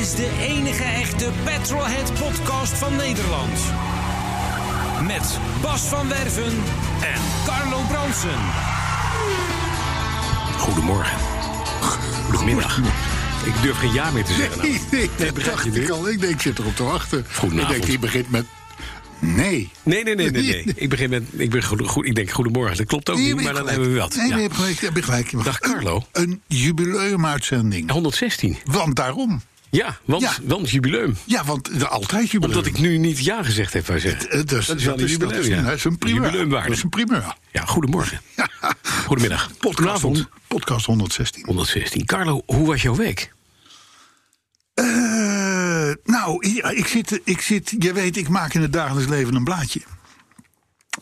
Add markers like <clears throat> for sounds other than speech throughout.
Is de enige echte Petrolhead podcast van Nederland. Met Bas van Werven en Carlo Bronsen. Goedemorgen. Goedemiddag. Ik durf geen ja meer te zeggen. nou. Nee, nee, dat dacht ik al. Ik denk, ik zit erop te wachten. Goedenavond. Ik denk, die begint met... Nee. Nee, nee, nee, nee. nee. <laughs> Ik, begin met, ik, ben goed, goed, ik denk goedemorgen. Dat klopt ook Nee, niet, maar dan hebben we wat. Nee, Ja. nee, je hebt gelijk. Je hebt gelijk. Dag. Carlo. Een, een jubileumuitzending. 116. Want daarom. Ja, want, Ja. want jubileum. Ja, want altijd jubileum. Omdat ik nu niet ja gezegd heb, wij zeggen. Eh, dus, dat is wel een jubileum, dat is, ja. is een primeur. Jubileumwaarde. Dat is een primeur. Ja, goedemorgen. <laughs> Goedemiddag. Podcast, podcast 116. 116. Carlo, hoe was jouw week? Eh, nou, ik zit, ik zit... Je weet, ik maak in het dagelijks leven een blaadje.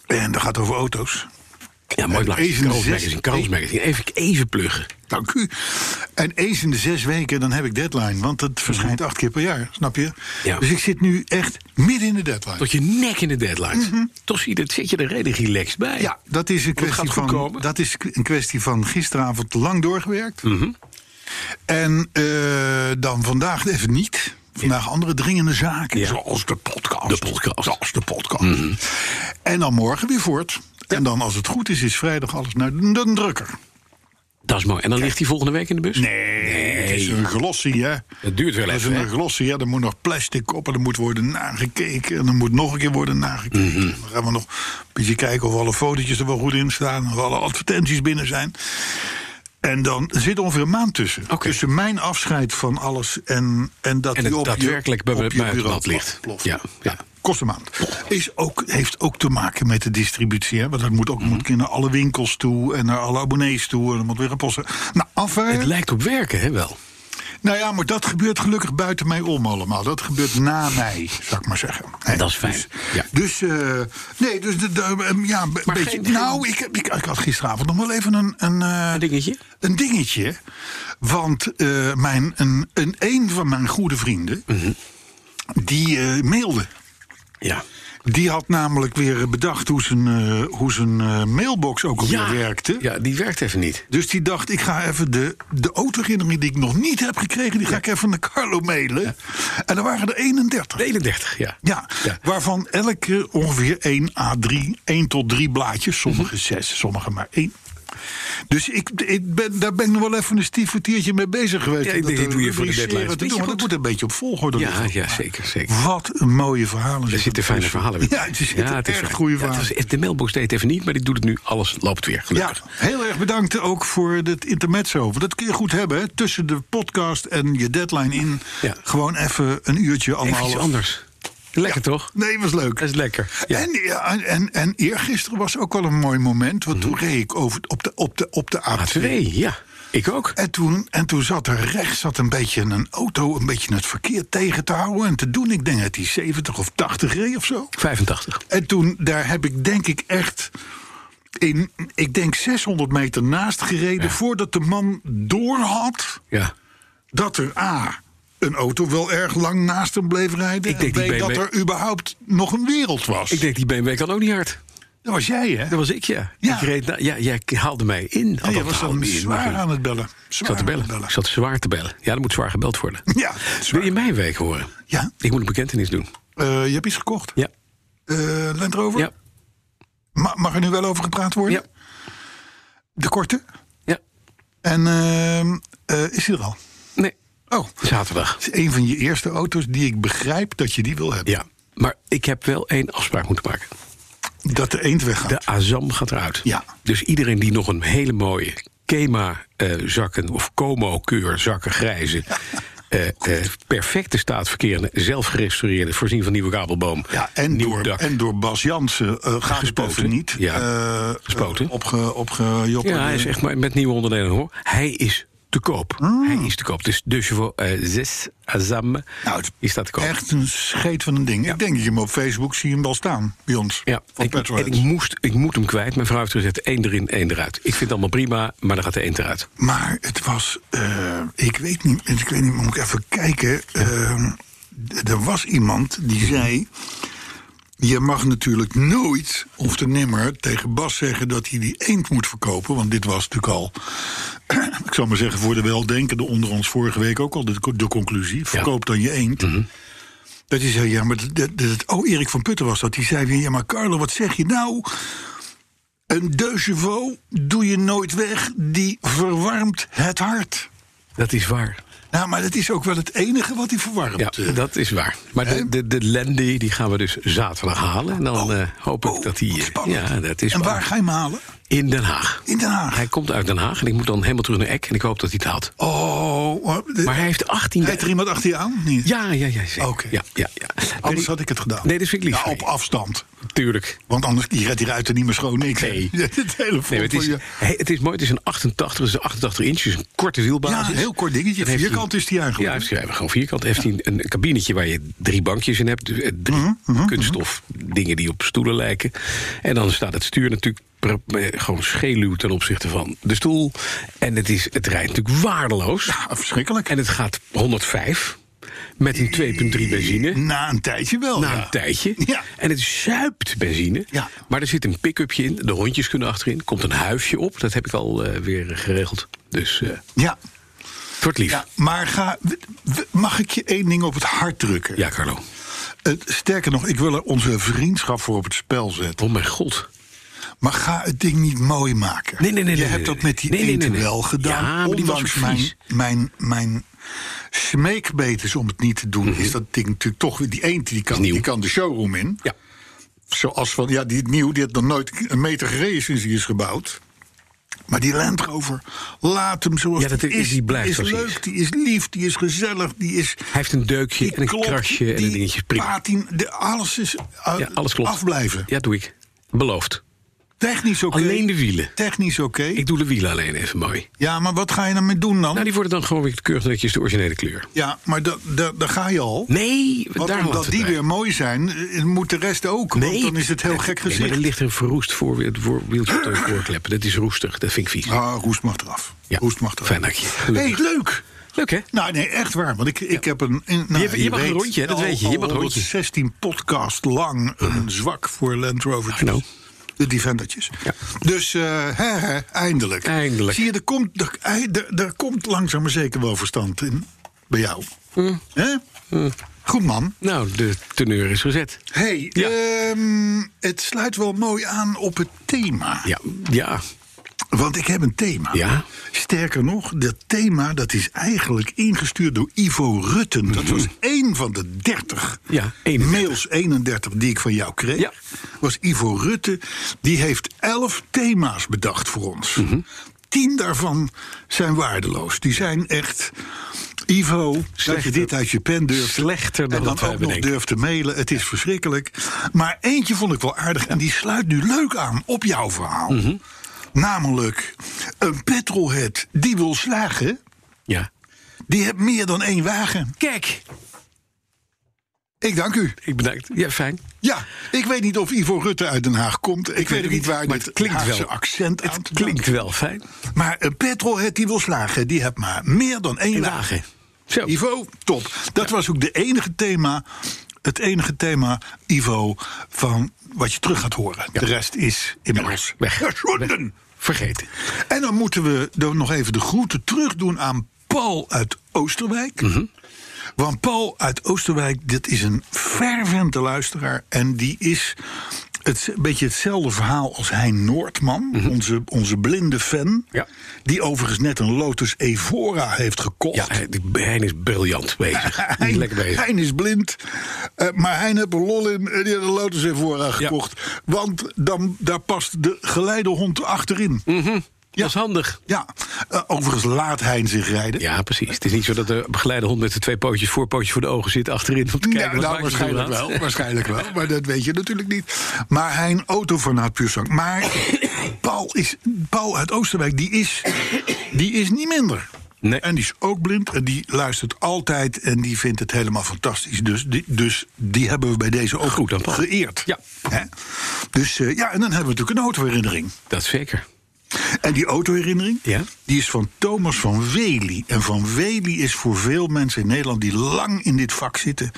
En dat gaat over auto's. Ja, mooi blaadje. even Carlos zes- Magazine. Magazine. Even, even pluggen. Dank u. En eens in de zes weken, dan heb ik deadline. Want het verschijnt acht keer per jaar, snap je? Ja. Dus ik zit nu echt midden in de deadline. Tot je nek in de deadline. Toch zie je, dat zit je er redelijk relaxed bij. Mhm. Ja, dat is, een kwestie van, dat is een kwestie van gisteravond lang doorgewerkt. Mhm. En eh, dan vandaag even niet. Vandaag andere dringende zaken, Ja. zoals de podcast. De podcast. Mhm. Zoals de podcast. En dan morgen weer voort. En dan, als het goed is, is vrijdag alles naar de drukker. Dat is mooi. En dan ligt hij volgende week in de bus? Nee, het is een glossy, hè? Het duurt wel Dat is even, een hè? glossy, ja. Er moet nog plastic op en er moet worden nagekeken. En er moet nog een keer worden nagekeken. Mhm. Dan gaan we nog een beetje kijken of alle fotootjes er wel goed in staan. Of alle advertenties binnen zijn. En dan er zit ongeveer een maand tussen. Oké. Tussen mijn afscheid van alles en, en dat En die het op je- daadwerkelijk bij- op je bij het bureau ligt. ploft. Ja, ja. Kost een maand. Is ook, heeft ook te maken met de distributie. Hè? Want dat moet ook Mhm. moet naar alle winkels toe en naar alle abonnees toe. En dan moet weer een posten. Nou, Het lijkt op werken, hè, wel? nou ja, maar dat gebeurt gelukkig buiten mij om allemaal. Dat gebeurt na mij, zou ik maar zeggen. Dat is fijn, Dus, ja. dus eh, nee, dus de, de- um, ja, Maar beetje. geen- nou, ik, ik, ik had gisteravond nog wel even een, een, eh, Een dingetje? een dingetje. Want eh, mijn, een, een, een van mijn goede vrienden, Mhm. die mailde. Ja. Die had namelijk weer bedacht hoe zijn, eh, hoe zijn eh, mailbox ook alweer Ja. werkte. Ja, die werkt even niet. Dus die dacht, ik ga even de, de autoherinnering die ik nog niet heb gekregen... die ga ik even naar Carlo mailen. En er waren er 31. 31, ja. Ja, Ja. waarvan elke ongeveer 1 A3, 1 tot 3 blaadjes. Sommige 6, sommige maar 1. Dus ik, ik ben, daar ben ik nog wel even een stief kwartiertje mee bezig geweest. Ja, ik denk, dat doe je voor de deadline. te doen, maar dat moet een beetje op volgorde Ja, liggen. ja, zeker, zeker. Wat een mooie verhalen. Er zitten fijne verhalen Ja, het is echt is erg waar. goede Ja, verhalen. het was- de mailbox deed het even niet, maar die doet het nu. Alles loopt weer, Ja, gelukkig. heel erg bedankt ook voor het intermezzo. Want dat kun je goed hebben, hè? Tussen de podcast en je deadline in. Ja. Gewoon even een uurtje, Even iets anders. Lekker toch? Nee, was leuk. Dat is lekker. Ja. En, ja, en, en, en eergisteren was ook wel een mooi moment. Want toen reed ik over, op, de, op, de, op de A2. A2, ja. Ik ook. En toen, en toen zat er rechts zat een beetje een auto een beetje het verkeer tegen te houden. En te doen, ik denk dat hij 70 of 80 reed of zo. 85. En toen, daar heb ik denk ik echt in, ik denk 600 meter naast gereden... voordat de man door had Ja. dat er A, een auto wel erg lang naast hem bleef rijden... Ik denk dat er überhaupt nog een wereld was. Ik denk, die BMW kan ook niet hard. dat was jij, hè? Dat was ik, ja. Ja. Ik reed na- ja, jij haalde mij in. Ja, jij was dan in, zwaar aan het bellen. Zwaar zat te bellen. Ik zat zwaar te bellen. Ja, er moet zwaar gebeld worden. Ja, Wil je mijn week horen? Ja. Ik moet een bekentenis doen. Eh, je hebt iets gekocht? Ja. Eh Land Rover? Ja. Ma- mag er nu wel over gepraat worden? Ja. De korte? Ja. En ehm, eh, is die er al? Oh, Zaterdag. het is een van je eerste auto's die ik begrijp dat je die wil hebben. Ja. Maar ik heb wel één afspraak moeten maken. Dat de eend weggaat. De Azam gaat eruit. Ja. Dus iedereen die nog een hele mooie Kema eh, zakken of Como keur zakken grijze eh, eh, perfecte staat verkerende, zelf gerestaureerde, voorzien van nieuwe kabelboom. Ja, en, door, dak. en door Bas Jansen uh, Gespoten. niet. Ja, gespoten. opge. Ja, hij is echt maar met nieuwe onderdelen hoor. Hij is te koop. Hij is te koop. Dus de chevaux eh, 6 Azam Nou, het die staat te koop. Echt een scheet van een ding. Ik denk dat je hem op Facebook zie hem wel staan bij ons. Ja, ik, en ik, moest, ik moet hem kwijt. Mijn vrouw heeft gezegd één erin, één eruit. Ik vind het allemaal prima, maar dan gaat er één eruit. Maar het was, eh, ik weet niet, ik weet niet, moet ik even kijken. Eh, d- er was iemand die zei. Je mag natuurlijk nooit of te nimmer tegen Bas zeggen dat hij die eend moet verkopen. Want dit was natuurlijk al, <clears throat> ik zal maar zeggen, voor de weldenkenden onder ons vorige week ook al de, de conclusie. Verkoop dan je eend. Dat hij zei, ja, maar dat, oh, Erik van Putten was dat. Die zei weer, ja, maar Carlo, wat zeg je nou? Een chevaux doe je nooit weg, die verwarmt het hart. Dat is waar. Nou, maar dat is ook wel het enige wat hij verwarmt. Ja, eh. dat is waar. Maar de, de, de Landy die gaan we dus zaterdag halen. En dan eh, hoop ik Oh, dat hij... eh. Ja, dat is en waar waar. ga je hem halen? In Den Haag. In Den Haag. Hij komt uit Den Haag en ik moet dan helemaal terug naar Eck. En ik hoop dat hij het haalt. Oh, maar, de- Maar hij heeft 18... rijdt er iemand achter je aan? Niet? Ja, ja, ja. zeker. Oké. Ja, ja, ja. Anders had ik het gedaan. Nee, dat vind ik lief Ja, op afstand. Tuurlijk. Want anders je redt die ruiten niet meer schoon niks. Nee. <laughs> het hele Nee, het, is, je. hey, het is mooi. Het is een 88, dus een 88 inch. Dus een korte wielbasis. Ja, een heel kort dingetje. Dan Vierkant is die eigenlijk. Ja, hij heeft gewoon vierkant. Heeft hij een, een kabinetje waar je drie bankjes in hebt. eh, Drie Mhm, kunststof dingen die op stoelen lijken. En dan staat het stuur natuurlijk gewoon scheluw ten opzichte van de stoel. En het, is, het rijdt natuurlijk waardeloos. Ja, verschrikkelijk. En het gaat 105 met een 2.3 benzine. Na een tijdje wel. Na ja. een tijdje. Ja. En het zuipt benzine. Ja. Maar er zit een pick-upje in. De hondjes kunnen achterin. Komt een huisje op. Dat heb ik al eh, weer geregeld. Dus eh Ja. het wordt lief. ja, maar ga, mag ik je één ding op het hart drukken? Ja, Carlo. Sterker nog, ik wil er onze vriendschap voor op het spel zetten. Oh mijn god. Maar ga het ding niet mooi maken. Nee, nee, nee, Je nee, hebt nee, dat met die nee, wel gedaan. Ja, maar die was Ondanks mijn, mijn, mijn smeekbetes om het niet te doen... is dat ding natuurlijk toch... weer- Die eend die kan, Mhm. Die kan de showroom in. Ja. Zoals van, ja, die nieuw, die heeft nog nooit een meter gereden sinds die is gebouwd. Maar die Land Rover, laat hem zoals Ja, dat is- die blijft is leuk, is. die is lief, die is gezellig, die is... Hij heeft een deukje en een klopt, krasje en een dingetje. Prima. patin, de, alles is uh, Ja, alles klopt. afblijven. Ja, doe ik. Beloofd. Technisch oké. Alleen de wielen. Technisch oké. Ik doe de wielen alleen even mooi. Ja, maar wat ga je dan mee doen dan? Nou, die worden dan gewoon weer keurig netjes de originele kleur. Ja, maar da, da, daar ga je al. Nee, Want daar omdat die bij. weer mooi zijn, eh, moet de rest ook. want dan is het heel gek Nee, gezicht. maar er ligt een verroest voor, voor wieltje op de <gasps> voorklep. Dat is roestig, dat vind ik vies. Ah, roest mag eraf. Ja, Roest mag eraf. fijn je. hey, leuk. Leuk hè? Nou, nee, echt waar. Want ik, ik heb een. een- nou, Je je mag een rondje, hè, dat al- weet je. Je mag een rondje. 116 podcast lang een zwak voor Land Rover. I know. De Defendertjes. Ja. Dus hè, eindelijk. Eindelijk. Zie je, er komt, er, er, er komt langzaam maar zeker wel verstand in. Bij jou. Hm. Hè? Goed man. Nou, de teneur is gezet. hey, Ja. ehm, het sluit wel mooi aan op het thema. Ja, ja. Want ik heb een thema. Ja? Sterker nog, dat thema dat is eigenlijk ingestuurd door Ivo Rutten. Dat was één van de 30 Mhm. Ja, 31. mails 31 die ik van jou kreeg. Ja. Was Ivo Rutten. Die heeft 11 thema's bedacht voor ons. Mhm. Tien daarvan zijn waardeloos. Die zijn echt. Ivo, dat je dit uit je pen durft. Slechter dan en dan ook nog durft te mailen. Het is verschrikkelijk. Maar eentje vond ik wel aardig. En die sluit nu leuk aan op jouw verhaal. Mhm. Namelijk een petrolhead die wil slagen. Ja. Die heeft meer dan één wagen. Kijk, Ik dank u. ik bedankt. Ja, fijn. Ja, ik weet niet of Ivo Rutte uit Den Haag komt. Ik, weet ook niet waar maar dit het klinkt Haagse wel. accent aan Het klinkt wel fijn. Maar een petrolhead die wil slagen, die heeft maar meer dan één wagen. Zo. Ivo, top. Dat was ook de enige thema, het enige thema, Ivo, van wat je terug gaat horen. De rest is inmiddels Weg. verschwunden. Vergeten. En dan moeten we dan nog even de groeten terug doen aan Paul uit Oosterwijk. Mhm. Want Paul uit Oosterwijk, dit is een fervente luisteraar. En die is het, een beetje hetzelfde verhaal als Hein Noordman, onze, onze blinde fan. Mhm. Ja. Die overigens net een Lotus Evora heeft gekocht. Ja, Hein is briljant bezig. <laughs> Is lekker bezig. Hein is blind, eh, maar Hein heeft er lol in die heeft een Lotus Evora gekocht. Want dan, daar past de geleidehond achterin. Dat is handig. Ja, Eh, overigens laat hij zich rijden. Ja, precies. Het is niet zo dat de begeleide hond met de twee pootjes, voorpootjes voor de ogen zit achterin om te kijken. Ja, wat nou, maakt waarschijnlijk wel, waarschijnlijk wel. Maar dat weet je natuurlijk niet. Maar hij een autofanaat puur zang. Maar Paul, is, Paul uit Oosterwijk, die is, die is niet minder. Nee. En die is ook blind en die luistert altijd en die vindt het helemaal fantastisch. Dus die, dus die hebben we bij deze ook Goed dan, geëerd. Ja. Hè? Dus eh, ja, en dan hebben we natuurlijk een autoherinnering. Dat zeker. En die autoherinnering, Ja. die is van Thomas van Wely. En van Wely is voor veel mensen in Nederland die lang in dit vak zitten...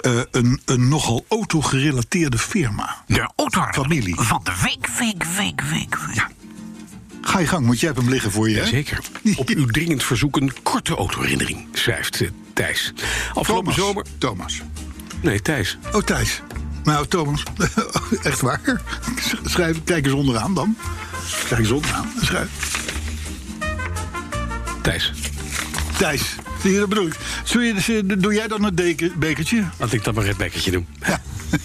eh, een, een nogal autogerelateerde firma. De auto Familie. van de week, week, week, week. Ja. Ga je gang, want jij hebt hem liggen voor je, hè? Zeker. <laughs> Op uw dringend verzoek een korte autoherinnering, schrijft eh, Thijs. Afgelopen Thomas. zomer... Thomas. Nee, Thijs. Oh, Thijs. Nou, Thomas, <laughs> echt waar. <laughs> Schrijf, kijk eens onderaan dan. Kijk eens onderaan. Schrijf. Thijs. Thijs. Zie je, dat bedoel ik. Je, doe jij dan een deken, bekertje? Laat ik dan maar het bekkertje doen. Ja. <laughs>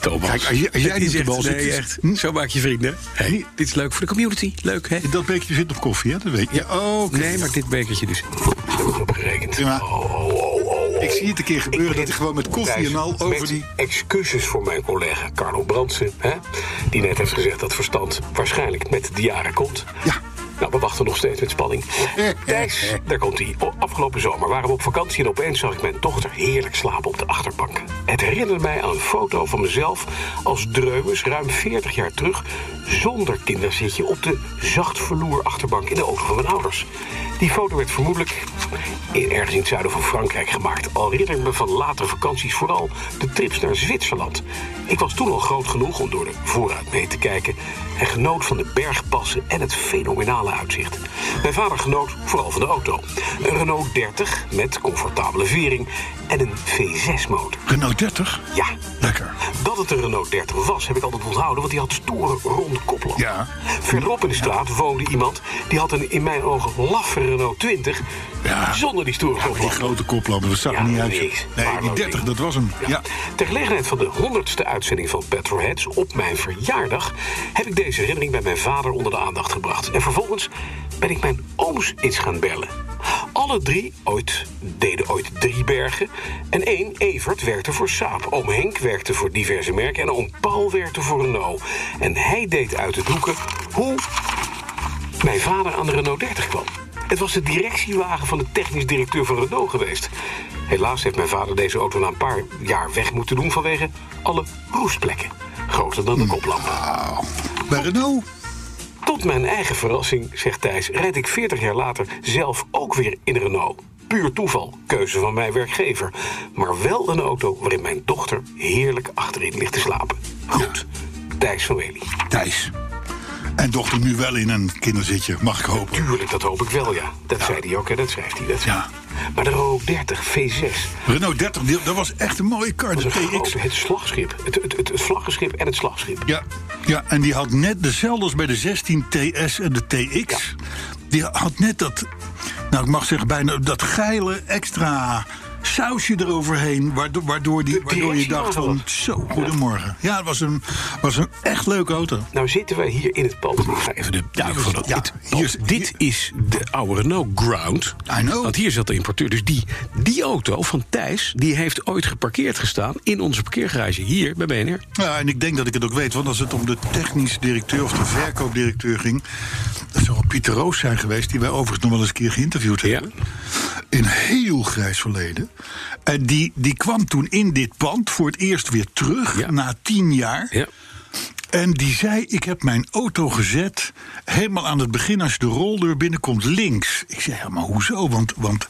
Thomas. Kijk, als jij- als jij Het niet de bal zit, Nee, echt. Hm? Zo maak je vrienden. Hey, dit is leuk voor de community. Leuk, hè? Dat bekertje zit op koffie, hè? Dat weet je. Oh, oké. Nee, maar dit bekertje dus. Ik opgerekend. Ja. Oh, oh, oh, oh. Ik zie het een keer gebeuren dat hij gewoon met koffie en al over die... excuses voor mijn collega Carlo Brandsen. Hè? Die net heeft gezegd dat verstand waarschijnlijk met de jaren komt. Ja. Nou, we wachten nog steeds met spanning. <laughs> Thijs, daar komt hij. Afgelopen zomer waren we op vakantie en opeens zag ik mijn dochter heerlijk slapen op de achterbank. Het herinnerde mij aan een foto van mezelf als dreumes ruim 40 jaar terug... zonder kinderzitje op de zacht verloer achterbank in de auto van mijn ouders. Die foto werd vermoedelijk in, ergens in het zuiden van Frankrijk gemaakt. Al herinner ik me van latere vakanties vooral de trips naar Zwitserland. Ik was toen al groot genoeg om door de vooruit mee te kijken... en genoot van de bergpassen en het fenomenale uitzicht. Mijn vader genoot vooral van de auto. Een Renault 30 met comfortabele vering en een V6-motor. Renault 30? Ja, Lekker. dat het een Renault 30 was, heb ik altijd onthouden, want die had stoere ronde koplampen. Ja. Verderop in de straat woonde iemand die had een in mijn ogen laffe Renault 20 Ja. zonder die stoere Ja, die grote koplampen, dat zag er niet uit. Nee, die Waardeloos 30, ding. dat was hem. Ja. Ter gelegenheid van de 100ste uitzending van Petrolheads op mijn verjaardag heb ik deze herinnering bij mijn vader onder de aandacht gebracht. En vervolgens ben ik mijn ooms eens gaan bellen. Alle drie ooit, deden ooit drie bergen. En één, Evert, werkte voor Saab. Oom Henk werkte voor diverse merken. En oom Paul werkte voor Renault. En hij deed uit de doeken hoe mijn vader aan de Renault 30 kwam. Het was de directiewagen van de technisch directeur van Renault geweest. Helaas heeft mijn vader deze auto na een paar jaar weg moeten doen vanwege alle roestplekken. Groter dan de koplampen. Bij Renault? Tot mijn eigen verrassing, zegt Thijs, rijd ik 40 jaar later zelf ook weer in Renault. Puur toeval, keuze van mijn werkgever. Maar wel een auto waarin mijn dochter heerlijk achterin ligt te slapen. Goed, Thijs van Wely. Thijs. En dochter nu wel in een kinderzitje, mag ik hopen. Tuurlijk, dat hoop ik wel, ja. Dat zei hij ook, hè? dat schrijft hij. Dat Ja. Maar de Renault 30 V6 Renault 30, die- dat was echt een mooie kar, de TX. het slagschip. Het, het, het, het vlaggenschip en het slagschip. Ja, ja, en die had net dezelfde als bij de 16 TS en de TX. Die had net dat, nou ik mag zeggen, bijna dat geile extra sausje eroverheen. Waardoor, waardoor, die, waardoor je dacht van, zo, goedemorgen. Ja, het was een, was een echt leuke auto. Nou zitten wij hier in het pand. Ik ga even de duik van dat Ja, dit, hier is- dit is de oude Renault Ground. I know. Want hier zat de importeur. Dus die, die auto van Thijs, die heeft ooit geparkeerd gestaan... in onze parkeergarage hier bij BNR. Ja, en ik denk dat ik het ook weet, want als het om de technisch directeur of de verkoopdirecteur ging. Dat zou Pieter Roos zijn geweest, die wij overigens nog wel eens een keer geïnterviewd Ja. hebben. In heel grijs verleden. En die, die kwam toen in dit pand voor het eerst weer terug, Ja. na tien jaar. Ja. En die zei: Ik heb mijn auto gezet. Helemaal aan het begin, als je de roldeur binnenkomt, links. Ik zei: Ja, maar hoezo? Want. want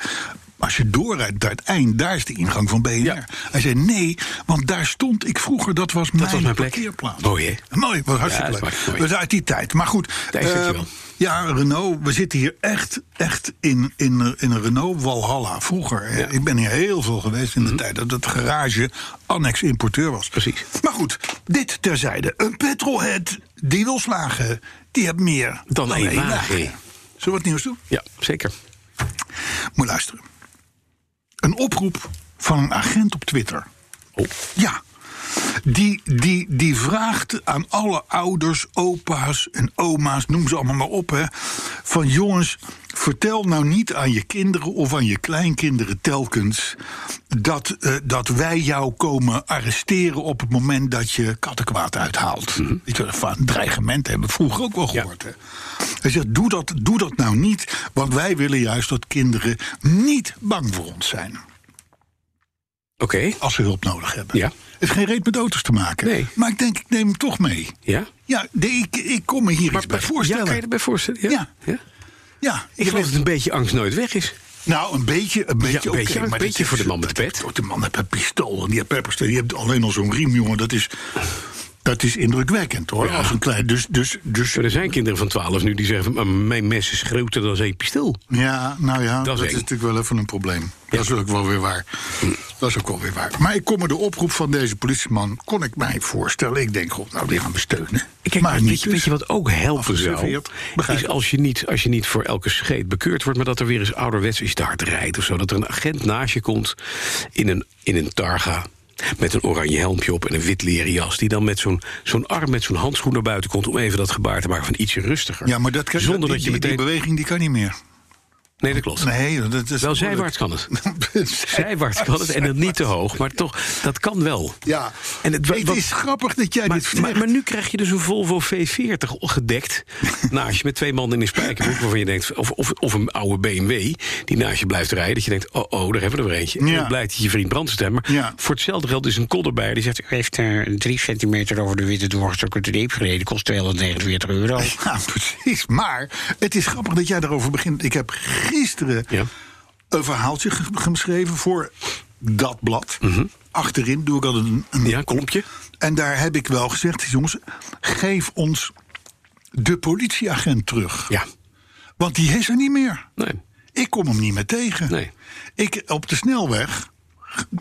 als je doorrijdt naar het eind, daar is de ingang van BNR. Ja. Hij zei: Nee, want daar stond ik vroeger. Dat was mijn, was mijn parkeerplaats. Mooi, hè? Mooi, wat hartstikke Ja, dat leuk. Dat is uit die tijd. Maar goed. Eh, dankjewel. Ja, Renault. We zitten hier echt, echt in, in, in een Renault Walhalla. Vroeger. Ja. Mhm. Ik ben hier heel veel geweest in de tijd dat het garage annex importeur was. Precies. Maar goed, dit terzijde. Een petrolhead die wil slagen, die heeft meer Dan één wagen. Zullen we wat nieuws doen? Ja, zeker. Moet luisteren. Een oproep van een agent op Twitter. Oh. Ja. Die, die, die vraagt aan alle ouders, opa's en oma's, noem ze allemaal maar op, hè, van jongens, vertel nou niet aan je kinderen of aan je kleinkinderen telkens dat, eh, dat wij jou komen arresteren op het moment dat je kattenkwaad uithaalt. Weet je, van dreigement hebben we vroeger ook wel gehoord. Hè? Hij zegt, doe dat, doe dat nou niet, want wij willen juist dat kinderen niet bang voor ons zijn Oké. als ze hulp nodig hebben. Ja. Het heeft geen reet met auto's te maken. Nee. Maar ik denk, ik neem hem toch mee. Ja? Ja, ik, ik kom me hier iets bij Ja, voorstellen. kan je erbij voorstellen? Ja. Ja. ja? Ja, Ik geloof dat een beetje angst nooit weg is. Nou, een beetje, een beetje, een oké, beetje, een maar beetje dat voor de man met pet. dat- De man met een pistool en die heeft pepperspray. Die heeft alleen al zo'n riem, jongen. Dat is, dat is indrukwekkend, hoor. Ja. Als een klein, dus, dus, dus, Er zijn kinderen van 12 nu die zeggen: Mijn mes is groter dan een pistool. ja, nou ja, Dat dat, is natuurlijk wel even een probleem. Ja. Dat is ook wel weer waar. Dat is ook wel weer waar. Maar ik kon me de oproep van deze politieman, kon ik mij voorstellen. Ik denk, god, nou, die gaan we steunen. Kijk, maar weet, niet je, weet je dus. wat ook helpen zou? Is als je, niet, als je niet voor elke scheet bekeurd wordt... maar dat er weer eens ouderwets is te hard rijdt of zo. Dat er een agent naast je komt in een, in een targa... met een oranje helmpje op en een wit leren jas... die dan met zo'n zo'n arm met zo'n handschoen naar buiten komt... om even dat gebaar te maken van ietsje rustiger. Ja, maar dat kan, Zonder die, dat je meteen... die beweging die kan niet meer. Nee, dat klopt. Nee, dat is Wel zijwaarts kan het. <laughs> Zijwaarts kan het en dan niet te hoog. Maar toch, dat kan wel. Ja, En het, het, is grappig dat jij Maar, dit vertelt. maar, maar nu krijg je dus een Volvo V40 gedekt. <laughs> naast je met twee mannen in een spijkerbroek. Waarvan je denkt, of, of, of een oude BMW die naast je blijft rijden. Dat je denkt, oh, oh daar hebben we er weer eentje. En dan blijkt het je vriend brandstemmer. Ja. Voor hetzelfde geld is een kol erbij. Die zegt, u heeft eh, drie centimeter over de witte doorgestoken streep gereden. Kost 249 euro. Ja, precies. Maar het is grappig dat jij daarover begint. Ik heb gisteren Ja. een verhaaltje ge- geschreven voor dat blad. Achterin doe ik altijd een, een Mhm. Ja, klompje. En daar heb ik wel gezegd, jongens, geef ons de politieagent terug. Ja, Want die is er niet meer. nee. Ik kom hem niet meer tegen. Nee. Ik op de snelweg.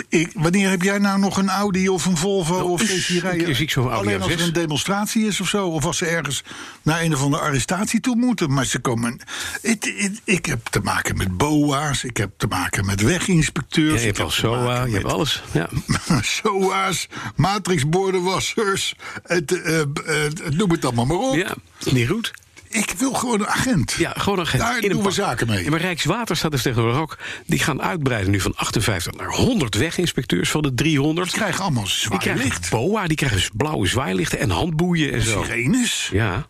Ik, wanneer heb jij nou nog een Audi of een Volvo Nou, of een rijden? Alleen als er A6. een demonstratie is of zo, of als ze ergens naar een of andere arrestatie toe moeten. Maar ze komen. Het, het- ik heb te maken met BOA's, ik heb te maken met weginspecteurs. Ja, je hebt al SOA, je hebt alles. Ja. <laughs> SOA's, matrixbordenwassers, het, eh, eh, noem het allemaal maar op. ja, niet goed. Ik wil gewoon een agent. Ja, gewoon een agent. Daar in doen we zaken mee. Maar Rijkswaterstaat is tegenwoordig ook... die gaan uitbreiden nu van 58 naar 100 weginspecteurs van de 300. Die krijgen allemaal Die zwaar krijgen. BOA, die krijgen dus blauwe zwaailichten en handboeien en zo. Sirenes. Ja,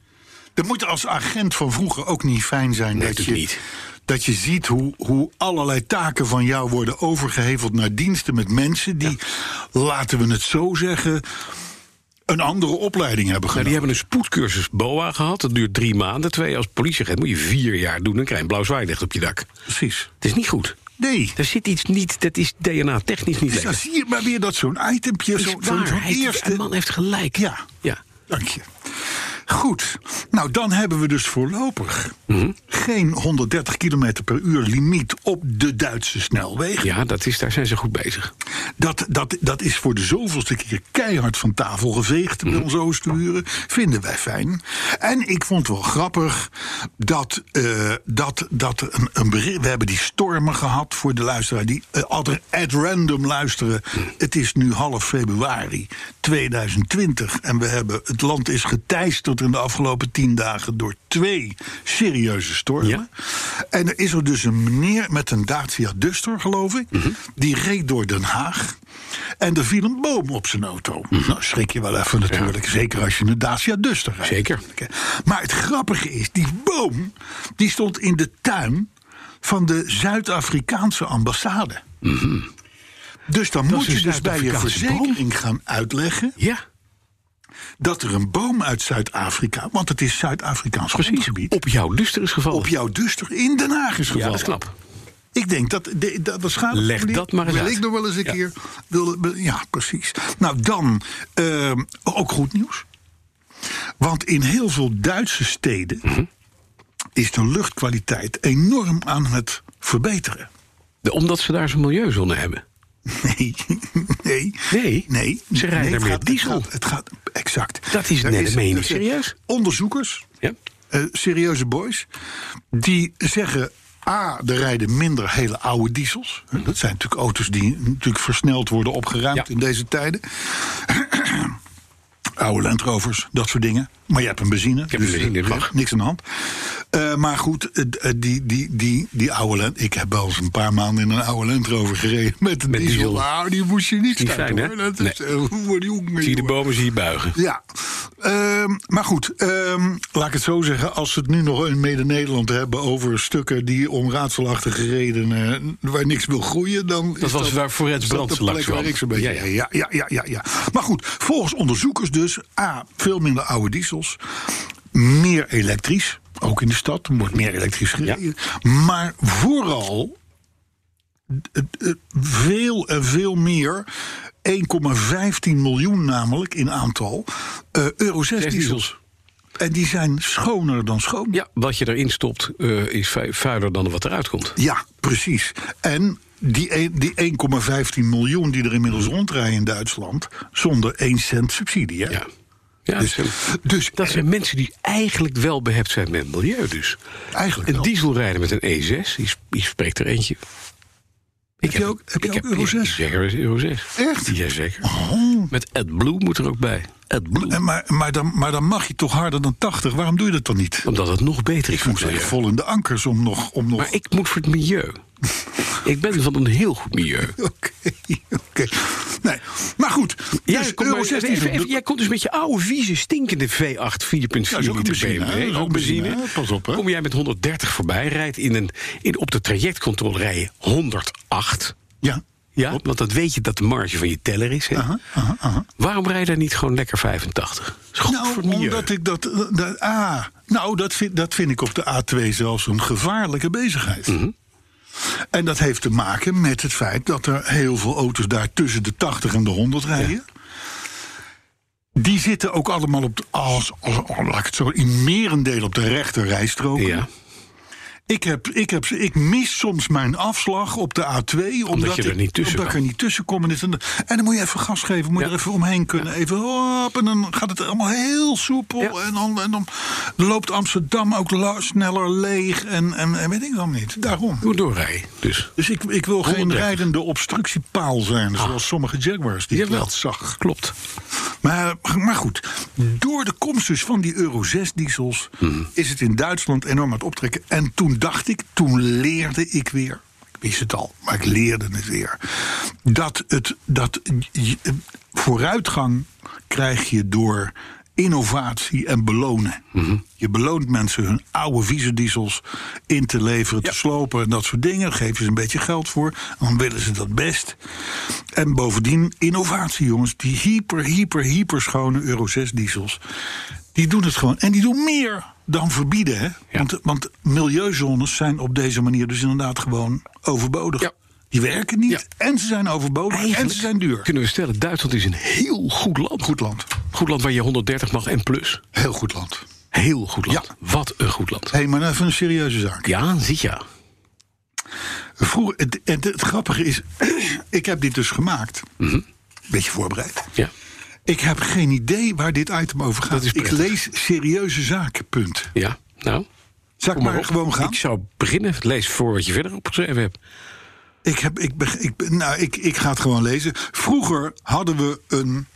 Dat moet als agent van vroeger ook niet fijn zijn Nee, dat, je, niet. dat je ziet hoe, hoe allerlei taken van jou worden overgeheveld naar diensten met mensen die, laten we het zo zeggen, een andere opleiding hebben nou, gedaan. die hebben een spoedcursus BOA gehad. Dat duurt drie maanden. Twee als politieagent moet je vier jaar doen. Dan krijg je een blauw zwaailicht op je dak. Precies. Het is niet goed. Nee. Er zit iets niet, dat is DNA-technisch niet Dus lekker. zie je maar weer dat zo'n itempje, zo- zo'n heeft- eerste... Een man heeft gelijk. Ja, Ja. dank je. Goed, nou dan hebben we dus voorlopig Mhm. geen 130 km per uur limiet op de Duitse snelwegen. Ja, dat is, daar zijn ze goed bezig. Dat, dat, dat is voor de zoveelste keer keihard van tafel geveegd bij ons Oosturen. Vinden wij fijn. En ik vond het wel grappig dat, eh, dat, dat een, een bericht. We hebben die stormen gehad voor de luisteraar die altijd at random luisteren. Het is nu half februari 2020 en we hebben, het land is geteisterd in de afgelopen tien dagen door twee serieuze stormen. Ja. En er is er dus een meneer met een Dacia Duster, geloof ik. Die reed door Den Haag. En er viel een boom op zijn auto. Nou, schrik je wel even natuurlijk. Zeker als je een Dacia Duster rijdt. Zeker. Maar het grappige is, die boom... die stond in de tuin van de Zuid-Afrikaanse ambassade. Dus dan moet je dus bij je boom? verzekering gaan uitleggen... Ja, dat er een boom uit Zuid-Afrika... want het is Zuid-Afrikaans grondgebied... Op jouw luster is gevallen. op jouw Duster in Den Haag is gevallen. ja, dat is knap. Ik denk dat, de, dat de schade. Leg dat maar eens wil uit. ik nog wel eens een Ja. keer. Wil, ja, precies. Nou, dan ehm, ook goed nieuws. Want in heel veel Duitse steden Mhm. is de luchtkwaliteit enorm aan het verbeteren. De- omdat ze daar zo'n milieuzone hebben. Nee, <laughs> nee. Nee? nee Ze rijden nee, er het meer gaat- diesel. Het gaat, het gaat exact. Dat is dat meen zijn serieus? Onderzoekers Ja? eh, serieuze boys. Die zeggen. A, er rijden minder hele oude diesels. Dat zijn natuurlijk auto's die natuurlijk versneld worden opgeruimd Ja. in deze tijden. <clears throat> oude Land Rovers, dat soort dingen. Maar je hebt een benzine. Ik heb een benzine, eh, mag. Niks aan de hand. Eh, maar goed, eh, die, die, die, die oude Land... Ik heb wel eens een paar maanden in een oude Land Rover gereden. Met een Met diesel. diesel. Nou, die moest je niet fijn, hè? Dat is, die jongen, Zie je de bomen, zie je buigen. Ja, Ehm, maar goed, ehm, laat ik het zo zeggen. Als we het nu nog in Mede-Nederland hebben over stukken die om raadselachtige redenen waar niks wil groeien, dan is was waar Forens dat langs waar ik zo'n beetje. Ja, Ja ja. ja. Ja, ja, Maar goed, volgens onderzoekers dus, A, veel minder oude diesels, meer elektrisch. Ook in de stad, er wordt meer elektrisch gereden. Maar vooral eh, eh, veel en veel meer. 1,15 miljoen namelijk in aantal eh, Euro 6 Zes diesels. diesels. En die zijn schoner dan schoon. Ja, wat je erin stopt is vu- vuiler dan wat eruit komt. Ja, precies. En die, die 1,15 miljoen die er inmiddels rondrijden in Duitsland... zonder 1 cent subsidie. Hè? Ja. Ja, Dus, dus, dus dat zijn mensen die eigenlijk wel behept zijn met milieu dus. eigenlijk Een wel. diesel rijden met een E6, die, sp- die spreekt er eentje. Ik je ook- heb je ook Euro 6? Zeker Euro 6. Echt? Jazeker. Oh. Met AdBlue moet er ook bij. AdBlue. Maar, maar, dan, maar dan mag je toch harder dan 80. Waarom doe je dat dan niet? Omdat het nog beter is Ik het milieu. vol in de ankers om nog... Om nog Maar ik moet voor het milieu. <laughs> ik ben van een heel goed milieu. <laughs> Oké, oké. Nee, maar goed. Jij, dus komt 6 even- jij komt dus met je oude, vieze, stinkende V8 4.4 Ja, liter benzine? BMW. Ook benzine. hè? Pas op, hè? Kom jij met 130 voorbij, rijdt in een, in, op de trajectcontrole rij je 108. Ja. Ja, want dat weet je dat de marge van je teller is. Hè? Aha, aha, aha. Waarom rij je daar niet gewoon lekker 85? is goed Nou, omdat ik dat... dat ah, nou, dat vind, dat vind ik op de A2 zelfs een gevaarlijke bezigheid. Mhm. En dat heeft te maken met het feit dat er heel veel auto's daar tussen de 80 en de 100 rijden. Die zitten ook allemaal op de, als, als, laat ik het zo, in merendeel op de rechter rijstrook. Ja, Ik, heb, ik, heb, ik mis soms mijn afslag op de A2. Omdat, je er ik, niet tussen omdat ik er niet tussen kom. En, dit en, dan moet je even gas geven. Moet je Ja. er even omheen kunnen. Even hop, en dan gaat het allemaal heel soepel. Ja. En, dan, en dan loopt Amsterdam ook la- sneller leeg. En, en, en weet ik dan niet. Daarom. moet doorrijden. Dus Dus ik, ik wil geen 130. rijdende obstructiepaal zijn. Zoals sommige Jaguars die ik Jawel. wel zag. klopt. Maar, maar goed, door de komst dus van die Euro 6 diesels is het in Duitsland enorm aan het optrekken. En toen dacht ik, toen leerde ik weer. Ik wist het al, maar ik leerde het weer. Dat, het, dat vooruitgang krijg je door innovatie en belonen. Je beloont mensen hun oude vieze diesels in te leveren, te slopen en dat soort dingen. Geef je ze een beetje geld voor, dan willen ze dat best. En bovendien innovatie, jongens. Die hyper, hyper, hyper schone Euro 6 diesels. Die doen het gewoon. En die doen meer dan verbieden. Hè? Want, want milieuzones zijn op deze manier dus inderdaad gewoon overbodig. Ja. Die werken niet Ja. en ze zijn overbodig en ze zijn duur. Kunnen we stellen, Duitsland is een heel goed land. Goed land. Goed land waar je 130 mag en plus. Heel goed land. Heel goed land. Ja. Wat een goed land. Hé, hey, maar even een serieuze zaak. Ja, zie je. Vroeger, het, het, het grappige is, <clears throat> ik heb dit dus gemaakt. Mhm. Beetje voorbereid. Ja. Ik heb geen idee waar dit item over gaat. Dat is ik lees serieuze zaken, punt. Ja, nou. Zal ik maar gewoon gaan? Ik zou beginnen. Lees voor wat je verder opgeschreven hebt. Ik, heb, ik, ik, ben- nou, ik, ik ga het gewoon lezen. Vroeger hadden we een.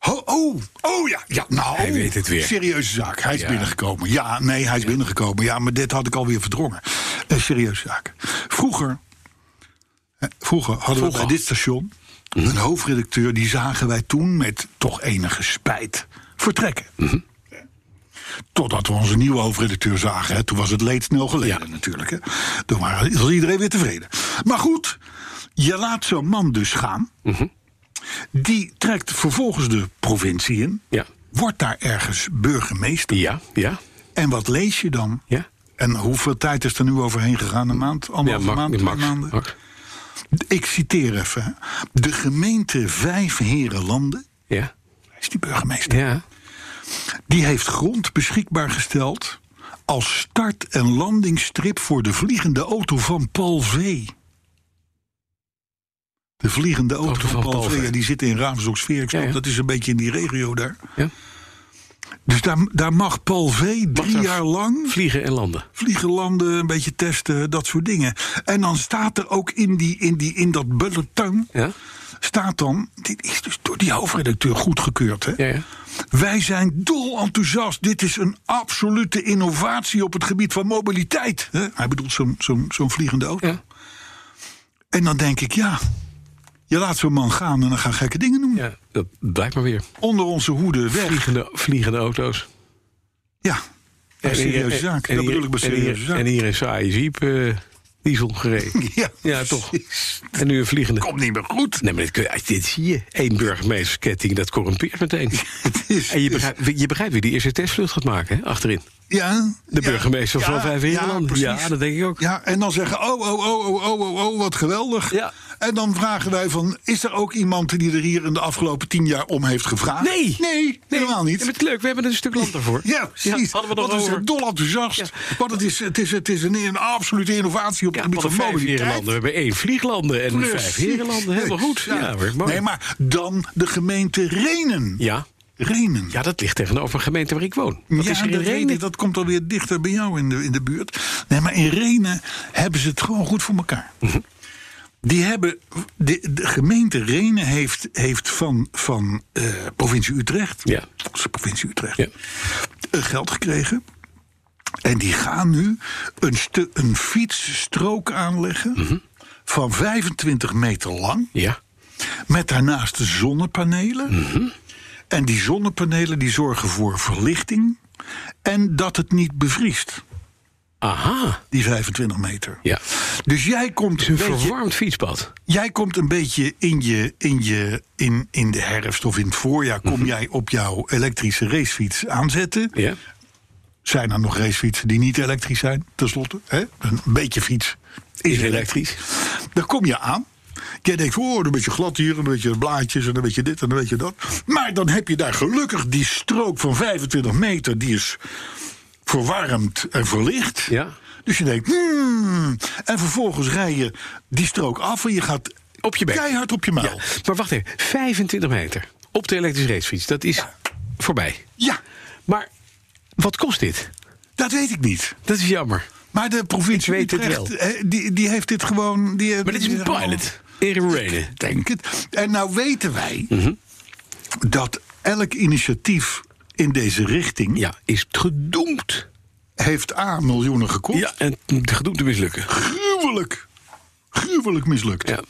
Oh, oh, oh ja, ja, nou. Hij weet het weer. Serieuze zaak. Hij is Ja. binnengekomen. Ja, nee, hij is binnengekomen. Ja, maar dit had ik alweer verdrongen. Een serieuze zaak. Vroeger. Vroeger hadden we bij dit station. een hoofdredacteur. die zagen wij toen met toch enige spijt vertrekken. Totdat we onze nieuwe hoofdredacteur zagen. Hè. Toen was het leed snel geleden Ja. natuurlijk. Hè. Toen waren- was iedereen weer tevreden. Maar goed, je laat zo'n man dus gaan. Die trekt vervolgens de provincie in. Ja. Wordt daar ergens burgemeester. Ja, ja, En wat lees je dan? ja. En hoeveel tijd is er nu overheen gegaan? Een maand? Ja, Anderhalve Max. maand? Twee maanden? Max. Ik citeer even. hè. De gemeente Vijf Herenlanden, Ja, is die burgemeester, ja. Die heeft grond beschikbaar gesteld als start- en landingsstrip voor de vliegende auto van Paul V. De vliegende auto, van, Paul, V, ja, die zit in Ja, ja. Dat is een beetje in die regio daar. ja. Dus daar, daar mag Paul V. Drie jaar lang Vliegen en landen. vliegen, landen, een beetje testen, dat soort dingen. En dan staat er ook in, die, in, die, in dat bulletin, Ja? staat dan, dit is dus door die hoofdredacteur goedgekeurd, hè? Ja, ja. Wij zijn dol enthousiast. Dit is een absolute innovatie op het gebied van mobiliteit. Hè? Hij bedoelt zo'n zo'n zo'n vliegende auto. Ja. En dan denk ik, ja, je laat zo'n man gaan en dan gaan gekke dingen doen. ja, dat blijkt maar weer. Onder onze hoede weg. Vliegende, vliegende auto's. Ja, bij En hier- serieuze en- en Dat hier- bedoel ik bij serieuze zaken. En hier een saaie jeep eh, diesel gereden. <laughs> Ja, Ja, toch. En nu een vliegende. Komt niet meer goed. Nee, maar dit, kun je- dit zie je. Eén burgemeestersketting, dat corrumpeert meteen. <laughs> Het is, En je begrijpt, je begrijpt wie die eerste testvlucht gaat maken, hè? achterin. ja, De ja, burgemeester van ja, Vijf precies. Ja, dat denk ik ook. Ja, en dan zeggen, oh, oh, oh, oh, oh, oh, oh, wat geweldig. Ja. En dan vragen wij van, is er ook iemand die er hier in de afgelopen tien jaar om heeft gevraagd? Nee. Nee, helemaal niet. Ja, maar het is leuk, we hebben er een stuk land ervoor. Ja, precies. hadden we nog Want we over. zijn dol enthousiast. Want het is, het is, het is een, een absolute innovatie op het gebied van mobiliteit. herenlanden. We hebben één vlieglanden en vijf herenlanden. Helemaal goed. Ja, mooi. Nee, maar dan de gemeente Renen. Ja. Renen. ja, dat ligt tegenover een gemeente waar ik woon. Wat Ja, is in dat, Renen? dat komt alweer dichter bij jou in de, in de buurt. Nee, maar in Renen hebben ze het gewoon goed voor elkaar. Mhm. Die hebben, de, de gemeente Renen heeft, heeft van, van eh, provincie Utrecht, Ja. onze provincie Utrecht, Ja. eh, geld gekregen. En die gaan nu een, een fietsstrook aanleggen Mhm. van 25 meter lang. Ja. Met daarnaast zonnepanelen. Mhm. En die zonnepanelen die zorgen voor verlichting. En dat het niet bevriest, Aha. die 25 meter. Ja. Dus jij komt, Het is een een beetje, verwarmd fietspad. jij komt een beetje in, je, in, je, in, in de herfst of in het voorjaar... kom jij op jouw elektrische racefiets aanzetten. Ja. Zijn er nog racefietsen die niet elektrisch zijn, tenslotte? Hè? Een beetje fiets is, Is elektrisch. elektrisch. Dan kom je aan. Jij denkt, oh, een beetje glad hier, een beetje blaadjes en een beetje dit en een beetje dat. Maar dan heb je daar gelukkig die strook van 25 meter, die is verwarmd en verlicht. Ja. Dus je denkt, hmm. En vervolgens rij je die strook af en je gaat Op je bek. keihard op je muil. Ja. Maar wacht even. 25 meter op de elektrische racefiets. Dat is voorbij. ja, Maar wat kost dit? dat weet ik niet. Dat is jammer. Maar de provincie weet het wel. Die, die heeft dit gewoon... Die, Maar dit is een pilot. Ik denk het. En nou weten wij Mhm. dat elk initiatief in deze richting Ja, is gedoemd. heeft A, miljoenen gekost. Ja, en gedoemd te mislukken. Gruwelijk. Gruwelijk mislukt. Ja.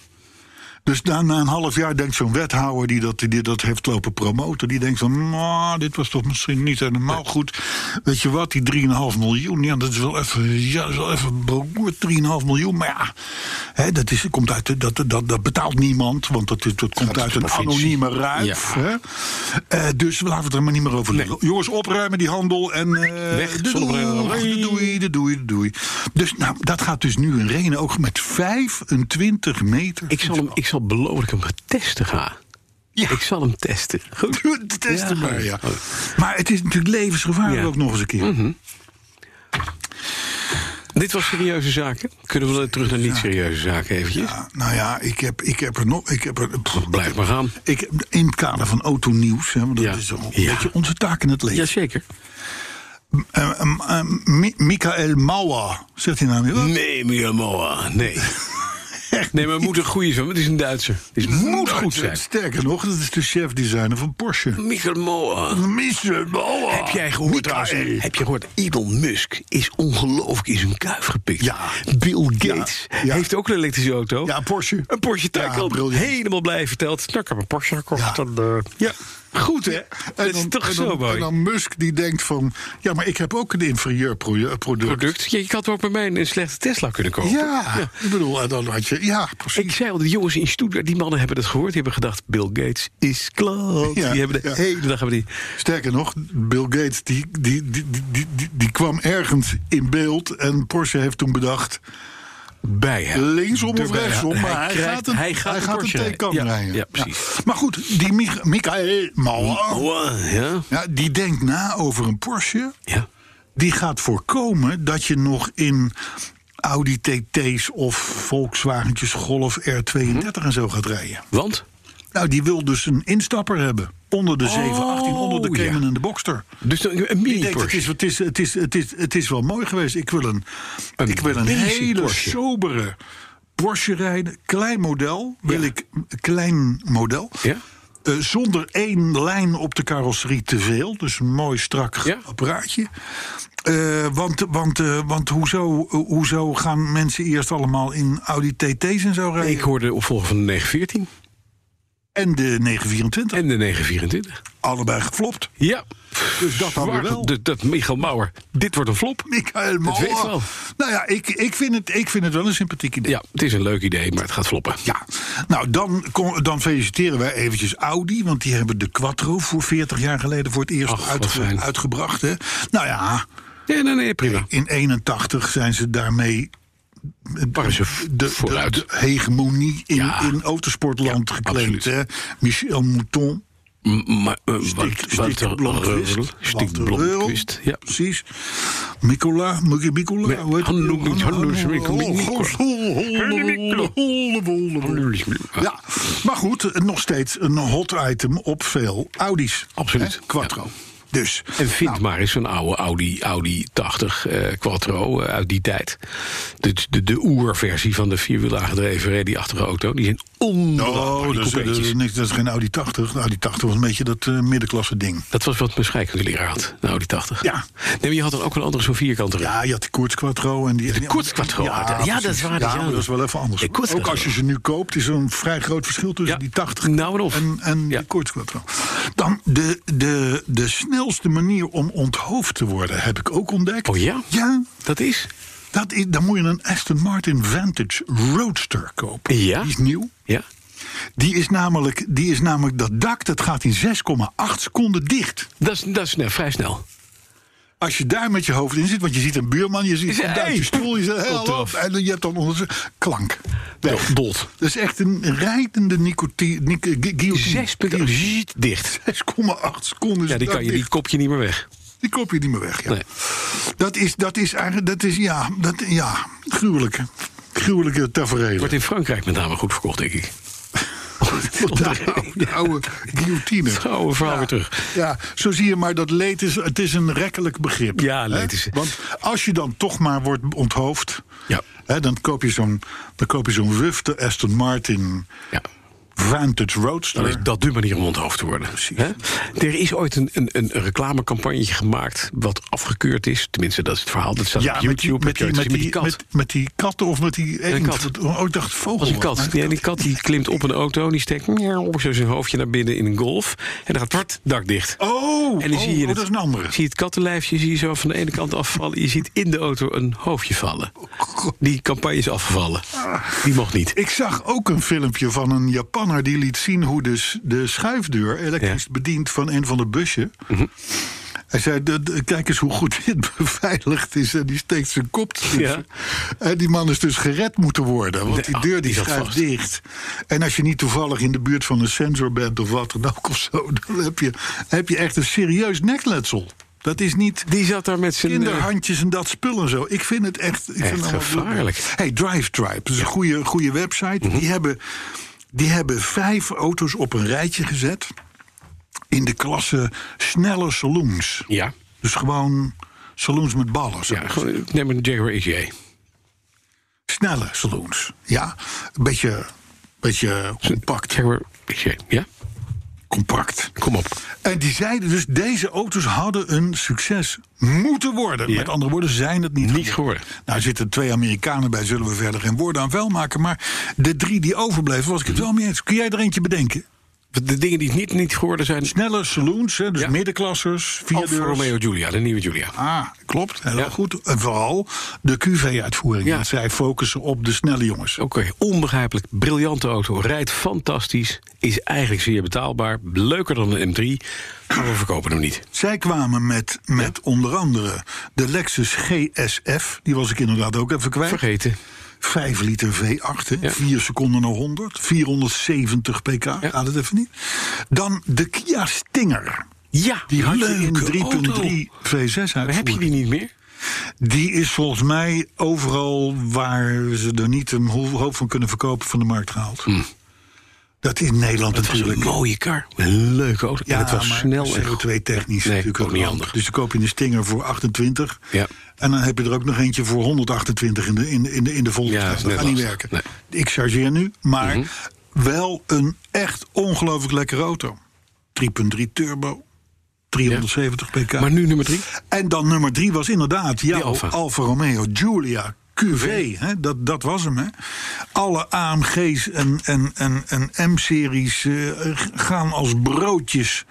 Dus na, na een half jaar denkt zo'n wethouder die dat, die dat heeft lopen promoten... die denkt van, "Nou, dit was toch misschien niet helemaal goed. Weet je wat, die 3,5 miljoen, ja, dat is wel even, ja, dat is wel even beroerd, 3,5 miljoen. Maar ja, hè, dat, is, komt uit, dat, dat, dat betaalt niemand... want dat, dat komt uit een anonieme ruif. Ja. Hè? Eh, dus laten we het er maar niet meer over. Jongens, opruimen die handel en... eh, Weg, de doeg, de doei, de doei, de doei. Dus nou, dat gaat dus nu in Renen ook met 25 meter. Ik zal, hem, ik zal beloven dat ik hem testen ga. Ja. Ik zal hem testen. Goed. <laughs> Testen Ja. maar, ja. Maar het is natuurlijk levensgevaarlijk Ja. Mhm. ook nog eens een keer. Dit was serieuze zaken. Kunnen we terug naar niet-serieuze zaken eventjes? Ja, nou ja, ik heb, ik heb er nog... Ik heb er, pff, Blijf maar gaan. ik, in het kader van autonieuws, hè, want dat is een beetje onze taak in het leven. Jazeker. Mi- Michael Mauer, zegt hij nou niet? Nee, Miguel Moa. Nee. <laughs> Nee, maar het moet een goede zijn. want Het is een Duitser. Het moet goed zijn. Sterker nog, dat is de chef-designer van Porsche. Michael Moa. Michael Mauer. Heb jij gehoord Michael. trouwens? Heb je gehoord? Elon Musk is ongelooflijk in zijn kuif gepikt. Ja. Bill Gates Ja, ja. heeft ook een elektrische auto. Ja, Porsche. Een Porsche Taycan. Helemaal blij verteld. Nou, ik heb een Porsche gekocht. Dan, eh, ja. Goed hè? dat is dan- toch en zo dan, mooi. En dan Musk die denkt van... Ja, maar ik heb ook een inferieur pro- product. product. Ja, je had ook bij mij een slechte Tesla kunnen kopen. Ja, ik bedoel, en dan had je... Ja, precies. Ik zei al, de jongens in Stuttgart, die mannen hebben dat gehoord. Die hebben gedacht, Bill Gates is klaar. Ja, die hebben de ja. hele dag hebben die... Sterker nog, Bill Gates die, die, die, die, die kwam ergens in beeld... en Porsche heeft toen bedacht... Bij hem. linksom of Erbij. rechtsom, maar hij, krijgt- gaat een, hij gaat, hij een gaat rijden. Ja, ja, precies. Maar goed, die Mich- Michael Mauer... Ja. Ja, die denkt na over een Porsche... ja. die gaat voorkomen dat je nog in Audi TT's of Volkswagentjes Golf R32 en zo gaat rijden. Want? Nou, die wil dus een instapper hebben. Onder de 718, onder de Oh. Cayman en de Boxster. Dus een, Ik mini denk, het Porsche. is, het, is, het, is, het, is, het is wel mooi geweest. Ik wil een, Een ik wil een hele Porsche. sobere Porsche rijden. Klein model. Wil Ja. ik klein model. Ja? Eh, zonder één lijn op de carrosserie te veel. Dus een mooi strak Ja. apparaatje. Eh, want want, eh, want hoezo, hoezo gaan mensen eerst allemaal in Audi TT's en zo rijden? Ik hoorde de opvolger van de 914 En de 924. en de 924. Allebei geflopt. Ja. Dus dat hadden we wel. Dat, dat Michael Mauer, dit wordt een flop. Michael Dat weet Mauer. wel. Nou ja, ik, ik, vind het, ik vind het wel een sympathiek idee. Ja, het is een leuk idee, maar het gaat floppen. Ja, nou dan, dan feliciteren wij eventjes Audi. Want die hebben de Quattro voor 40 jaar geleden voor het eerst Ach, uitge- uitgebracht. Hè? Nou ja, Nee, nee, nee, prima. in 81 zijn ze daarmee Ze de, de, vooruit. de hegemonie in, Ja. in autosportland Ja, absoluut. Hè? Michel Mouton. Maar, uh, Stik, Blomqvist. Stik ja. Precies. Nicola, Nicola, Nee, hoe heet het? Hanno- Ja, maar goed, nog steeds een hot item op veel Audi's. Absoluut? Quattro. Dus, En vind nou, maar eens zo'n oude Audi, Audi 80 eh, Quattro eh, uit die tijd. De, de, de oerversie van de vierwiel aangedreven rallyachtige auto. Die zijn onbetaalbaar, Oh, dat is, dat, is geen Audi 80. De Audi 80 was een beetje dat eh, middenklasse ding. Dat was wat mijn scheikundeleraar had, de Audi 80. Ja. Nee, maar je had er ook een andere zo'n vierkantere. Ja, je had die Koorts Quattro en die... De Koorts Quattro, ja, dat- ja, dat precies. is waar, Ja, dat is- is wel even anders. De Ook als je ze nu koopt, is er een vrij groot verschil tussen die 80 nou en en, en Ja. die Koorts Quattro. Dan de, de, de snelste manier om onthoofd te worden, heb ik ook ontdekt. Oh ja? Ja, Dat is? dat is, dan moet je een Aston Martin Vantage Roadster kopen. Ja. Die is nieuw. Ja. Die is namelijk, die is namelijk dat dak, dat gaat in 6,8 seconden dicht. Dat is, dat is vrij snel. Als je daar met je hoofd in zit, want je ziet een buurman, je ziet een hey! stoel, je zegt en je hebt dan ondertussen klank. Weg. Dood. Dat is echt een rijdende nicotine. Nic, gu- guillotine. 6 punten ziet dicht. 6,8 seconden. Ja, die, kan je, die dicht. kop je niet meer weg. die kop je niet meer weg. Ja. Nee. Dat is, dat is eigenlijk, dat is, ja, dat, ja, gruwelijke, gruwelijke tafereel. Wordt in Frankrijk met name goed verkocht, denk ik. De oude, de oude guillotine. Het oude verhaal weer terug. Ja, zo zie je maar dat leed is, het is een rekkelijk begrip. Ja, leed is- Want als je dan toch maar wordt onthoofd, Ja. hè, dan koop je zo'n dan koop je zo'n wufte Aston Martin Ja. Vantage Roadster. Dan is dat de manier om onthoofd te worden. Hè? Er is ooit een, een, een reclamecampagne gemaakt wat afgekeurd is. Tenminste, dat is het verhaal. Dat staat ja, op met die, YouTube. met, die, Heb je met, die, met, met die katten of met die eend. kat. Oh, ik dacht vogel. was een kat. Maar- Die, en die kat die klimt op een auto. Die steekt miauw, zo zijn hoofdje naar binnen in een golf. En dan gaat het dak dicht. Oh, En dan oh, zie je oh, het, dat is een andere. zie je het kattenlijfje zie je zo van de ene kant afvallen. Je ziet in de auto een hoofdje vallen. Die campagne is afgevallen. Die mocht niet. Ik zag ook een filmpje van een Japanner die liet zien hoe de, s- de schuifdeur elektrisch Ja. bedient van een van de busje. Mhm. Hij zei: "De- de- Kijk eens hoe goed dit <laughs> beveiligd is. En die steekt zijn kop tussen. Ja. En die man is dus gered moeten worden. Want Nee, die ah, deur die schuift dicht. En als je niet toevallig in de buurt van een sensor bent of wat dan ook of zo, <laughs> dan heb je, heb je echt een serieus nekletsel. Dat is niet Die zat daar met zijn... kinderhandjes en dat spul en zo. Ik vind het echt, ik vind Echt het gevaarlijk. Mhm. Hey, Drive Tribe, dat is een goede, goede website. die, hebben, die hebben vijf auto's op een rijtje gezet. In de klasse snelle saloons. Ja, Dus gewoon saloons met ballen. ja gewoon, neem een Jaguar XJ. Snelle saloons. Ja, een beetje, beetje compact. Jaguar ja? Compact. Kom op. En die zeiden dus, deze auto's hadden een succes moeten worden. Ja. Met andere woorden, zijn het niet, Niet geworden. Nou, er zitten twee Amerikanen bij, zullen we verder geen woorden aan vuil maken. Maar de drie die overbleven, was ik het wel mee eens. Kun jij er eentje bedenken? De dingen die niet, niet geworden zijn... Snelle saloons, hè, dus Ja. middenklassers, Alfa. Romeo Giulia, de nieuwe Giulia. Ah, klopt. Heel Ja. goed. En vooral de QV-uitvoering. Ja. Zij focussen op de snelle jongens. Oké, onbegrijpelijk. Briljante auto. Rijdt fantastisch. Is eigenlijk zeer betaalbaar. Leuker dan een M3. Maar we verkopen hem niet. Zij kwamen met, met onder andere de Lexus GSF. Die was ik inderdaad ook even kwijt. Vergeten. 5 liter V8, hè? Ja. 4 seconden naar 100. 470 pk, gaat het even niet. Dan de Kia Stinger. Ja, Die leuke auto. 3.3 V6 Maar heb je die niet meer? Die is volgens mij overal waar ze er niet een ho- hoop van kunnen verkopen van de markt gehaald. Hm. Dat is Nederland Dat was natuurlijk. een mooie kar. Een leuke auto. en het was maar snel en CO2-technisch Nee, natuurlijk ook niet handig. Dus dan koop je een Stinger voor 28. Ja. En dan heb je er ook nog eentje voor 128 in de, in de, in de, in de volle Ja, Dat gaat niet werken. Ik chargeer nu, maar Mhm. wel een echt ongelooflijk lekkere auto. 3.3 turbo, 370 pk. Maar nu nummer drie. En dan nummer drie was inderdaad jouw Alfa. Alfa. Romeo Giulia QV. Hè? Dat, dat was hem. Hè? Alle AMG's en, en, en, en M-series eh, gaan als broodjes.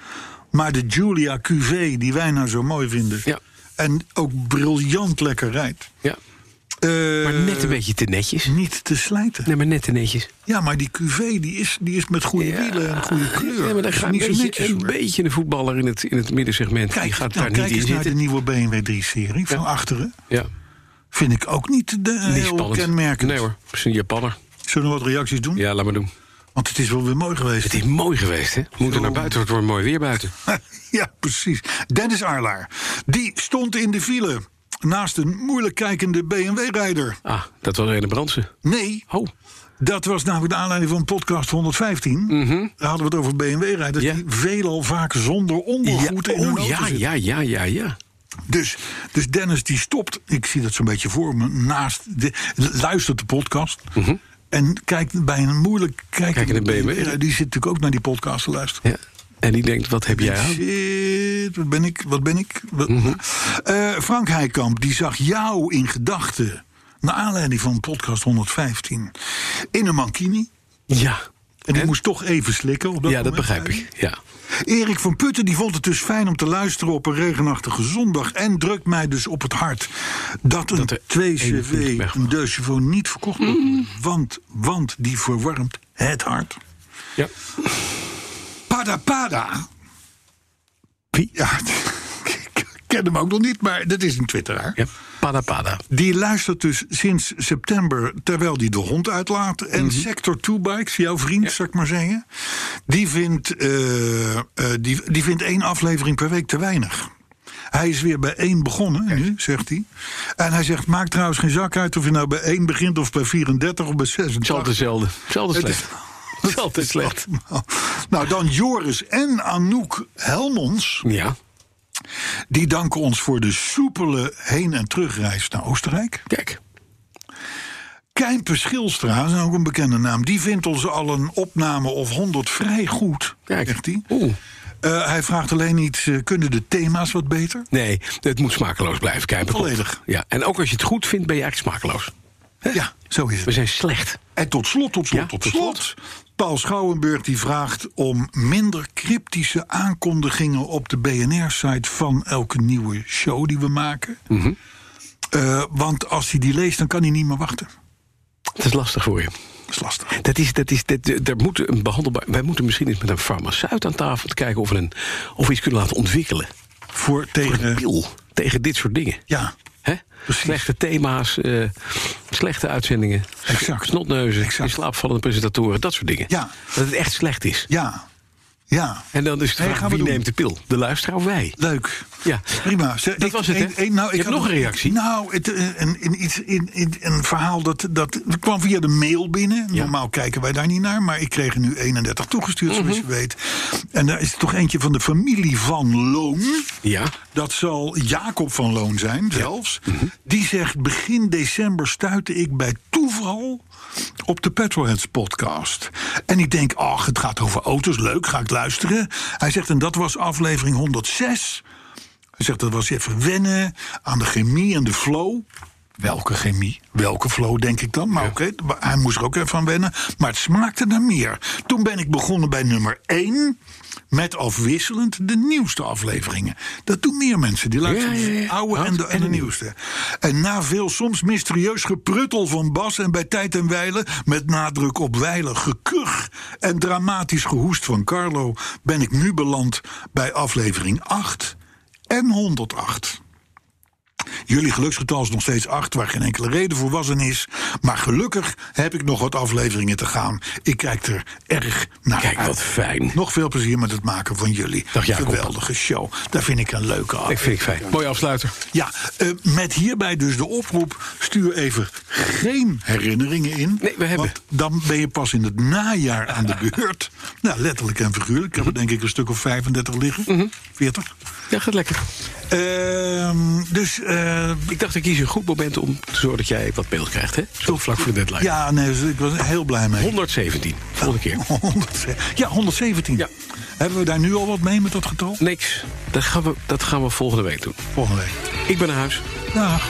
Maar de Giulia QV, die wij nou zo mooi vinden. Ja. En ook briljant lekker rijdt. Ja. Eh, Maar net een beetje te netjes. Niet te slijten. Nee, maar net te netjes. Ja, maar die QV die is, die is met goede wielen en goede kleur. Ja, maar is gaat een niet zo beetje, netjes, een beetje een voetballer in het, in het middensegment. Kijk, die gaat nou, daar kijk niet in eens naar de zitten. nieuwe BMW 3-serie van achteren. Ja, Vind ik ook niet, de, niet heel kenmerkend. Nee hoor, het is een Japanner. Zullen we wat reacties doen? Ja, laat maar doen. Want het is wel weer mooi geweest. Het is mooi geweest, hè? We moeten naar buiten, het wordt mooi weer buiten. <laughs> ja, precies. Dennis Arlaar. Die stond in de file naast een moeilijk kijkende BMW-rijder. Ah, dat was Rene Brandsen. Nee, Oh, dat was namelijk de aanleiding van podcast 115. Daar hadden we het over BMW-rijders Mhm. Ja. die veelal vaak zonder ja, ondergoed in hun oh ja, ja, ja, ja, ja. Dus, dus Dennis die stopt, ik zie dat zo'n beetje voor me, naast de, luistert de podcast. En kijkt bij een moeilijk kijkende Mhm. Kijkende BMW. BMW-rijder. Die zit natuurlijk ook naar die podcast te luisteren. ja. En die denkt, wat heb jij aan? Shit, wat ben ik? Wat ben ik? Mhm. Eh, Frank Heikamp die zag jou in gedachten. Naar aanleiding van podcast 115. In een mankini. Ja. En die En? moest toch even slikken. Op dat Ja, dat begrijp ik. Ja. Erik van Putten die vond het dus fijn om te luisteren op een regenachtige zondag. En drukt mij dus op het hart dat een Dat er 2CV, 21 weg mag. een chevaux niet verkocht worden. Want, want die verwarmt het hart. ja. Pada Pada. Wie? Ja, <laughs> ik ken hem ook nog niet, maar dat is een twitteraar. Ja, Die luistert dus sinds september terwijl hij de hond uitlaat. En Sector 2 Bikes, jouw vriend, zou ik maar zeggen. Die vindt, eh, eh, die, die vindt één aflevering per week te weinig. Hij is weer bij één begonnen nu, zegt hij. En hij zegt, maakt trouwens geen zak uit of je nou bij één begint... of bij 34 of bij Het is 86. altijd hetzelfde. Hetzelfde slecht. Het is altijd slecht. Nou, dan Joris en Anouk Helmons. Ja, Die danken ons voor de soepele heen- en terugreis naar Oostenrijk. kijk. Kijmpe Schilstra, is ook een bekende naam. Die vindt ons al een opname of 100 vrij goed, Kijk. zegt hij. Oeh. Eh, hij vraagt alleen niet, eh, kunnen de thema's wat beter? Nee, het moet smakeloos blijven, Kijper. Volledig. Ja, en ook als je het goed vindt, ben je eigenlijk smakeloos. Ja, zo is We het. zijn slecht. En tot slot, tot slot, Ja, tot tot slot. Paul Schouwenburg die vraagt om minder cryptische aankondigingen op de BNR-site van elke nieuwe show die we maken. Mhm. Eh, want als hij die leest, dan kan hij niet meer wachten. Het is lastig voor je. Dat is lastig. Dat is, dat is, dat, daar moet een behandelbaar. Wij moeten misschien eens met een farmaceut aan tafel te kijken of we, een, of we iets kunnen laten ontwikkelen. Voor Voor tegen. een pil tegen dit soort dingen. Ja, Hè? Slechte thema's, eh, slechte uitzendingen, Exact. snotneuzen, in slaapvallende presentatoren, dat soort dingen. Ja. Dat het echt slecht is. ja, ja. En dan is het Nee, vraag, wie doen. neemt de pil? De luisteraar of wij? Leuk. Ja. Prima. Zeg, Dat ik- was het, hè? nou, ik hebt had nog een reactie. Nou, het, eh, een, een, verhaal dat, dat kwam via de mail binnen. Ja. Normaal kijken wij daar niet naar, maar ik kreeg er nu 31 toegestuurd, zoals Mhm. je weet. En daar is toch eentje van de familie van Loon. Ja. Dat zal Jacob van Loon zijn, zelfs. Mhm. Die zegt: Begin december stuitte ik bij toeval op de Petrolheads podcast. En ik denk: Ach, het gaat over auto's, leuk, ga ik luisteren. Hij zegt: En dat was aflevering 106. Hij zegt: Dat was even wennen aan de chemie en de flow. Welke chemie? Welke flow, denk ik dan? Maar oké, hij moest er ook even aan wennen. Maar het smaakte naar meer. Toen ben ik begonnen bij nummer 1. Met afwisselend de nieuwste afleveringen. Dat doen meer mensen. Die luisteren Ja, ja, ja. de oude en de, en de nieuwste. En na veel soms mysterieus gepruttel van Bas... en bij tijd en wijle, met nadruk op wijle, gekuch... en dramatisch gehoest van Carlo... ben ik nu beland bij aflevering 8 en 108. Jullie geluksgetal is nog steeds 8, waar geen enkele reden voor was en is. Maar gelukkig heb ik nog wat afleveringen te gaan. Ik kijk er erg naar Kijk, uit. wat fijn. Nog veel plezier met het maken van jullie. Dag, Jacob. Geweldige show. Daar vind ik een leuke Ik aflevering. vind ik fijn. Mooi afsluiter. Ja, eh, met hierbij dus de oproep. Stuur even geen herinneringen in. Nee, we hebben. Want dan ben je pas in het najaar aan de beurt. <laughs> nou, letterlijk en figuurlijk. Ik heb er denk ik een stuk of 35 liggen. Mhm. 40. Ja, gaat lekker. Ehm, dus eh, Ik dacht, ik kies een goed moment om te zorgen dat jij wat beeld krijgt, hè? Zo vlak voor de deadline. ja, nee, dus ik was er heel blij mee. 117, volgende keer. <laughs> 100 ja, 117. Ja. Hebben we daar nu al wat mee met dat getal? Niks. Dat gaan, we, dat gaan we volgende week doen. Volgende week. Ik ben naar huis. Dag.